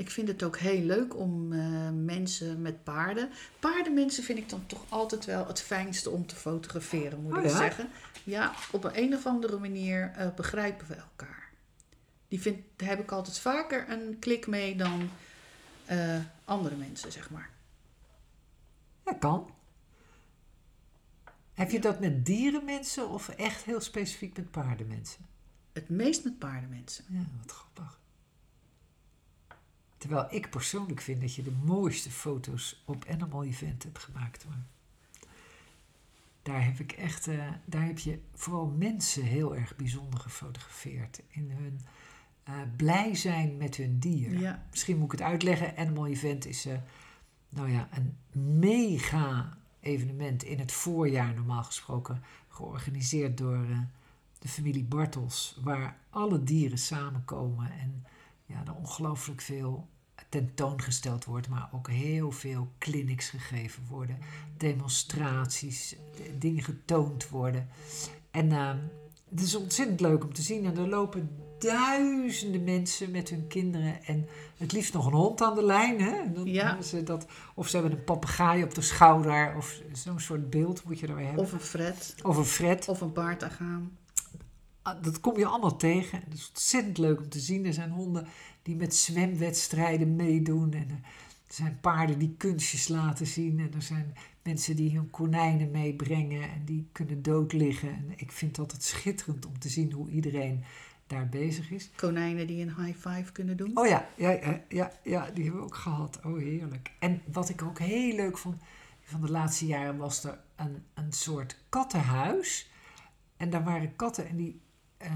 Ik vind het ook heel leuk om eh, mensen met paarden. Paardenmensen vind ik dan toch altijd wel het fijnste om te fotograferen, moet Oh ik ja? zeggen. Ja, op een, een of andere manier eh, begrijpen we elkaar. Die vind, daar heb ik altijd vaker een klik mee dan eh, andere mensen, zeg maar. dat kan. Heb je dat met dierenmensen of echt heel specifiek met paardenmensen? Het meest met paardenmensen. Ja, wat grappig. Terwijl ik persoonlijk vind dat je de mooiste foto's op Animal Event hebt gemaakt. Maar daar heb ik echt, eh, daar heb je vooral mensen heel erg bijzonder gefotografeerd. In hun eh, blij zijn met hun dier. Ja. Misschien moet ik het uitleggen. Animal Event is eh, nou ja, een mega evenement in het voorjaar normaal gesproken. Georganiseerd door de familie Bartels. Waar alle dieren samenkomen en ja, er ongelooflijk veel tentoongesteld wordt. Maar ook heel veel clinics gegeven worden. Demonstraties, dingen getoond worden. En eh, het is ontzettend leuk om te zien. En er lopen duizenden mensen met hun kinderen. En het liefst nog een hond aan de lijn. Hè? Dan Ja. ze dat, of ze hebben een papegaai op de schouder. Of zo'n soort beeld moet je erbij hebben. Of een fret, Of een fret. of een baardagaan. Ah, Dat kom je allemaal tegen. Het is ontzettend leuk om te zien. Er zijn honden die met zwemwedstrijden meedoen. En er zijn paarden die kunstjes laten zien. En er zijn mensen die hun konijnen meebrengen. En die kunnen dood liggen. En ik vind het altijd schitterend om te zien hoe iedereen daar bezig is. Konijnen die een high five kunnen doen. Oh ja, ja, ja, ja, ja, die hebben we ook gehad. Oh, heerlijk. En wat ik ook heel leuk vond van de laatste jaren was er een, een soort kattenhuis. En daar waren katten en die, eh,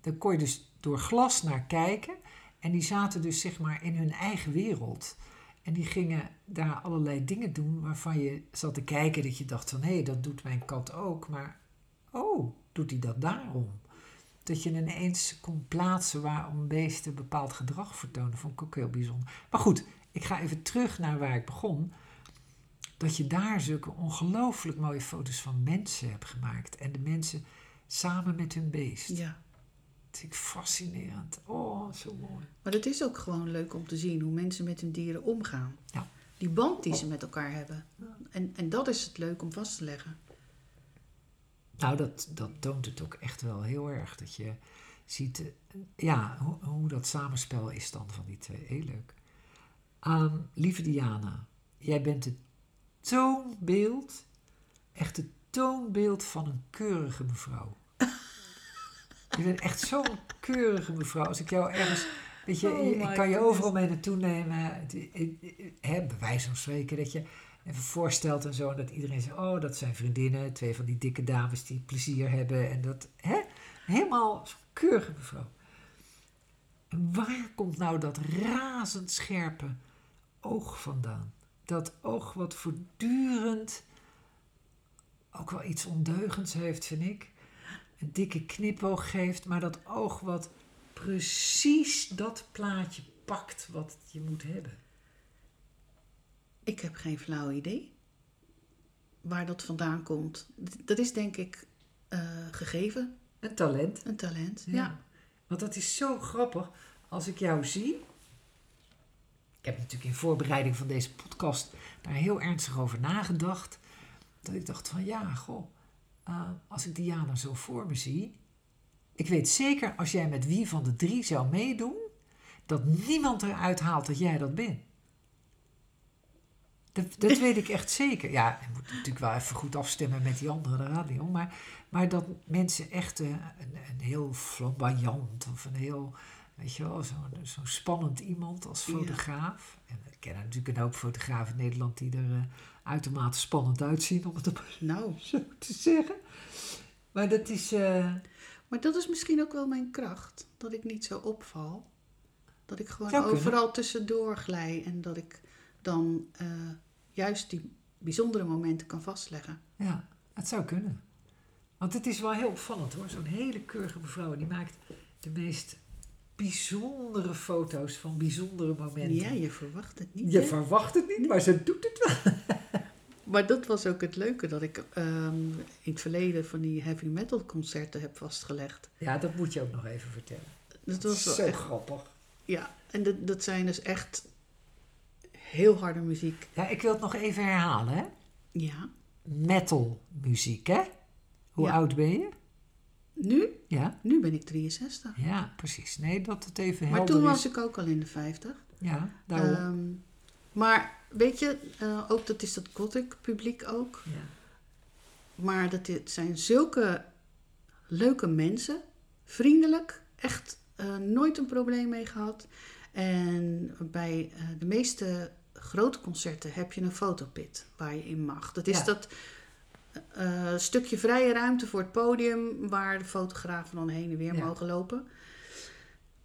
daar kon je dus door glas naar kijken. En die zaten dus zeg maar in hun eigen wereld. En die gingen daar allerlei dingen doen waarvan je zat te kijken dat je dacht van... hé, dat doet mijn kat ook, maar oh, doet hij dat daarom? Dat je ineens kon plaatsen waarom beesten bepaald gedrag vertonen, vond ik ook heel bijzonder. Maar goed, ik ga even terug naar waar ik begon. Dat je daar zulke ongelooflijk mooie foto's van mensen hebt gemaakt. En de mensen samen met hun beest. Ja. Dat vind ik fascinerend. Oh, zo mooi. Maar het is ook gewoon leuk om te zien hoe mensen met hun dieren omgaan. Ja. Die band die ze met elkaar hebben. En, en dat is het leuk om vast te leggen. Nou, dat, dat toont het ook echt wel heel erg. Dat je ziet eh, ja, hoe, hoe dat samenspel is dan van die twee. Heel leuk. Ehm, lieve Diana, jij bent het toonbeeld, echt het toonbeeld van een keurige mevrouw. je bent echt zo'n keurige mevrouw. Als ik jou ergens, weet je, Oh ik kan je overal mee naartoe nemen. Hè, bij wijze van spreken dat je even voorstelt en zo. En dat iedereen zegt, oh, dat zijn vriendinnen. Twee van die dikke dames die plezier hebben. En dat, hè, helemaal zo'n keurige mevrouw. En waar komt nou dat razendscherpe oog vandaan? Dat oog wat voortdurend ook wel iets ondeugends heeft, vind ik. Een dikke knipoog geeft, maar dat oog wat precies dat plaatje pakt wat je moet hebben. Ik heb geen flauw idee waar dat vandaan komt. Dat is denk ik eh, gegeven, Een talent. een talent. Ja. Want dat is zo grappig als ik jou zie. Ik heb natuurlijk in voorbereiding van deze podcast daar heel ernstig over nagedacht. Dat ik dacht van ja, goh, eh, als ik Diana zo voor me zie. Ik weet zeker als jij met wie van de drie zou meedoen, dat niemand eruit haalt dat jij dat bent. Dat, dat weet ik echt zeker. Ja, je moet natuurlijk wel even goed afstemmen met die andere radio. Maar, maar dat mensen echt een, een heel flamboyant of een heel, weet je wel, zo'n zo spannend iemand als Ja. fotograaf. En ik ken natuurlijk een hoop fotografen in Nederland die er eh, uitermate spannend uitzien, om het Nou, zo te zeggen. Maar dat is. eh, maar dat is misschien ook wel mijn kracht. Dat ik niet zo opval. Dat ik gewoon Zou kunnen. overal tussendoor glij. En dat ik dan eh, juist die bijzondere momenten kan vastleggen. Ja, het zou kunnen. Want het is wel heel opvallend hoor. Zo'n hele keurige mevrouw die maakt de meest bijzondere foto's van bijzondere momenten. Ja, je verwacht het niet. Je hè? verwacht het niet, maar ze doet het wel. Maar dat was ook het leuke, dat ik ehm, in het verleden van die heavy metal concerten heb vastgelegd. Ja, dat moet je ook nog even vertellen. Dat was wel Zo echt, grappig. ja, en dat, dat zijn dus echt heel harde muziek. Ja, ik wil het nog even herhalen hè. Ja. Metal muziek hè. Hoe Ja. oud ben je? Nu? Ja, Nu ben ik 63. ja, precies. Nee, dat het even Maar helder toen is. was ik ook al in de 50. Ja, daarom. Ehm, maar weet je, eh, ook dat is dat gothic publiek ook. ja. Maar dat dit zijn zulke leuke mensen. Vriendelijk. Echt eh, nooit een probleem mee gehad. En bij eh, de meeste grote concerten heb je een fotopit waar je in mag. Dat is Ja. dat stukje vrije ruimte voor het podium waar de fotografen dan heen en weer Ja. mogen lopen.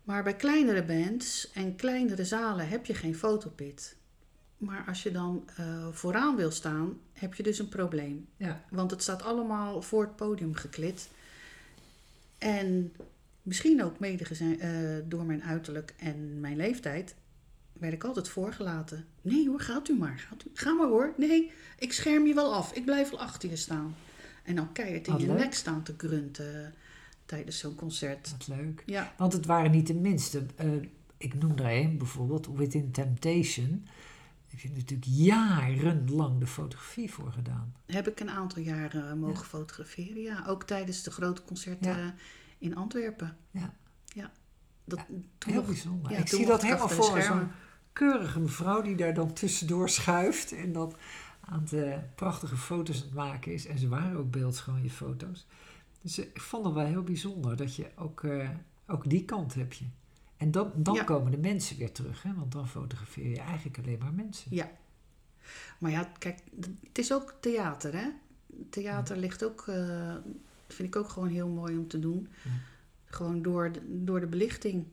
Maar bij kleinere bands en kleinere zalen heb je geen fotopit. Maar als je dan eh, vooraan wil staan, heb je dus een probleem. ja. Want het staat allemaal voor het podium geklit. En misschien ook mede eh, door mijn uiterlijk en mijn leeftijd werd ik altijd voorgelaten. Nee hoor, gaat u maar. Gaat u, ga maar hoor. Nee, ik scherm je wel af. Ik blijf wel achter je staan. En dan keihard in Wat je leuk. nek staan te grunten tijdens zo'n concert. Wat leuk. Ja, Want het waren niet de minste. Eh, ik noem er een, bijvoorbeeld Within Temptation. Heb je natuurlijk jarenlang de fotografie voor gedaan. heb ik een aantal jaren eh, mogen fotograferen. Ja, ook tijdens de grote concerten Ja. eh, in Antwerpen. Ja. Ja. Dat, Heel nog- bijzonder. ik zie dat helemaal de voor zo'n keurige mevrouw die daar dan tussendoor schuift en dat aan het eh, prachtige foto's aan het maken is. En ze waren ook beeldschoon, je foto's. Dus ik vond het wel heel bijzonder dat je ook, ook die kant heb je. En dan, dan Ja. komen de mensen weer terug, hè? want dan fotografeer je eigenlijk alleen maar mensen. Ja. Maar ja, kijk, het is ook theater, hè? Theater ligt ook, eh, vind ik ook gewoon heel mooi om te doen. Ja. Gewoon door de, door de belichting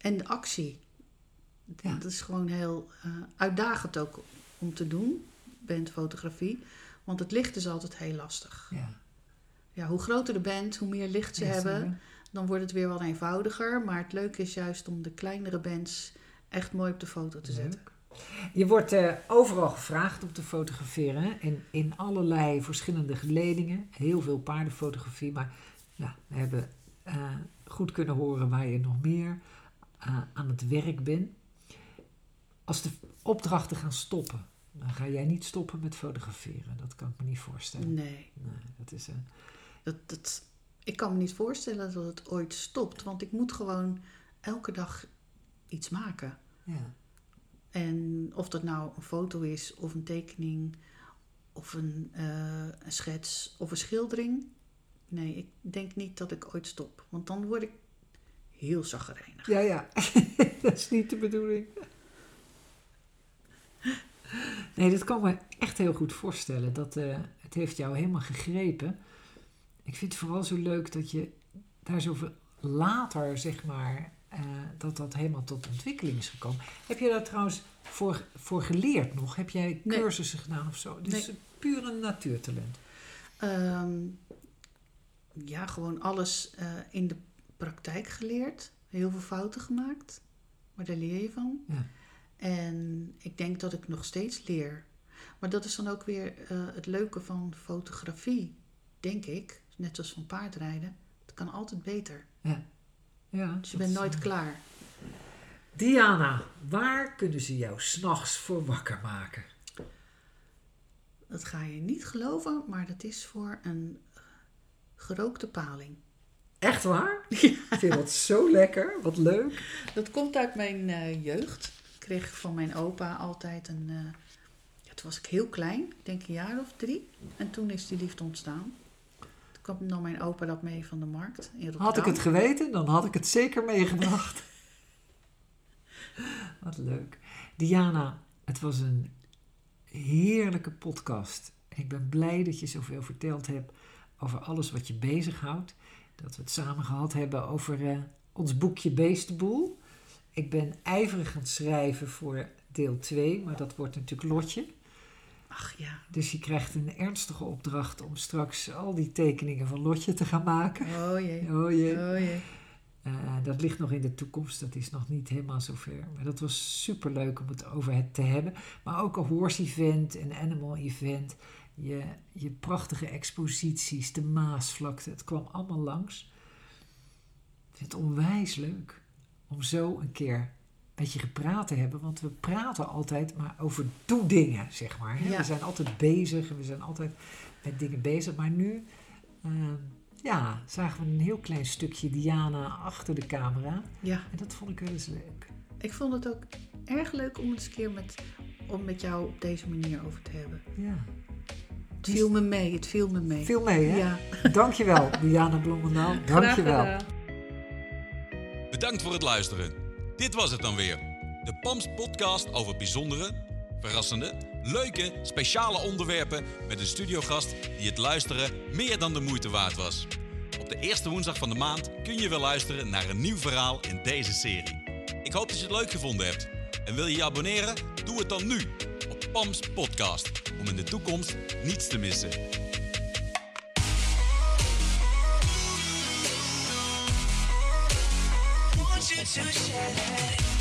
en de actie. Ja. Dat is gewoon heel eh, uitdagend ook om te doen, bandfotografie. Want het licht is altijd heel lastig. Ja. Ja, hoe groter de band, hoe meer licht ze hebben. Dan wordt het weer wat eenvoudiger. Maar het leuke is juist om de kleinere bands echt mooi op de foto te zetten. Leuk. Je wordt eh, overal gevraagd om te fotograferen. hè, In, allerlei verschillende geledingen. Heel veel paardenfotografie. Maar ja, we hebben eh, goed kunnen horen waar je nog meer eh, aan het werk bent. Als de opdrachten gaan stoppen, dan ga jij niet stoppen met fotograferen. Dat kan ik me niet voorstellen. Nee, Nee, dat is, eh, dat, dat, ik kan me niet voorstellen dat het ooit stopt. Want ik moet gewoon elke dag iets maken. ja. En of dat nou een foto is, of een tekening, of een, eh, een schets, of een schildering. Nee, ik denk niet dat ik ooit stop. Want dan word ik heel zaggerijnig. Ja, ja. dat is niet de bedoeling. Nee, dat kan me echt heel goed voorstellen. Dat, eh, het heeft jou helemaal gegrepen. Ik vind het vooral zo leuk dat je daar zoveel later, zeg maar, eh, dat dat helemaal tot ontwikkeling is gekomen. Heb je daar trouwens voor, voor geleerd nog? Heb jij Nee. cursussen gedaan of zo? Dus Nee. puur een natuurtalent. Ehm, ja, gewoon alles eh, in de praktijk geleerd. Heel veel fouten gemaakt. Maar daar leer je van. Ja. En ik denk dat ik nog steeds leer. Maar dat is dan ook weer eh, het leuke van fotografie, denk ik. Net als van paardrijden. Het kan altijd beter. Ja, Dus dat je bent nooit eh, klaar. Diana, waar kunnen ze jou s'nachts voor wakker maken? Dat ga je niet geloven, maar dat is voor een eh, gerookte paling. Echt waar? Ik vind dat zo lekker. Wat leuk. Dat komt uit mijn eh, jeugd. Ik kreeg van mijn opa altijd een. ja, toen was ik heel klein, ik denk een jaar of drie. En toen is die liefde ontstaan. Kwam nam mijn opa dat mee van de markt in. Had ik het geweten, dan had ik het zeker meegebracht. Wat leuk. Diana, het was een heerlijke podcast. Ik ben blij dat je zoveel verteld hebt over alles wat je bezighoudt. Dat we het samen gehad hebben over eh, ons boekje Beestenboel. Ik ben ijverig aan het schrijven voor deel 2, maar dat wordt natuurlijk lotje. Ach ja. Dus je krijgt een ernstige opdracht om straks al die tekeningen van Lotje te gaan maken. Oh jee. Oh jee. Oh jee. Eh, dat ligt nog in de toekomst, dat is nog niet helemaal zover. Maar dat was super leuk om het over het te hebben. Maar ook een horse event, een animal event, je, je prachtige exposities, de Maasvlakte, het kwam allemaal langs. Ik vind het onwijs leuk om zo een keer met je gepraat te hebben, want we praten altijd maar over doe dingen, zeg maar. hè. Ja. We zijn altijd bezig en we zijn altijd met dingen bezig, maar nu eh, ja, zagen we een heel klein stukje Diana achter de camera. Ja, En dat vond ik wel eens leuk. ik vond het ook erg leuk om het eens een keer met, om met jou op deze manier over te hebben. Ja. Het viel me mee, het viel me mee. Veel mee, hè? Ja, Dankjewel, Diana Bloemendaal. Dankjewel. Bedankt voor het luisteren. Dit was het dan weer. De PAMS podcast over bijzondere, verrassende, leuke, speciale onderwerpen met een studiogast die het luisteren meer dan de moeite waard was. Op de eerste woensdag van de maand kun je weer luisteren naar een nieuw verhaal in deze serie. Ik hoop dat je het leuk gevonden hebt. En wil je je abonneren? Doe het dan nu op PAMS podcast om in de toekomst niets te missen. Want you to share.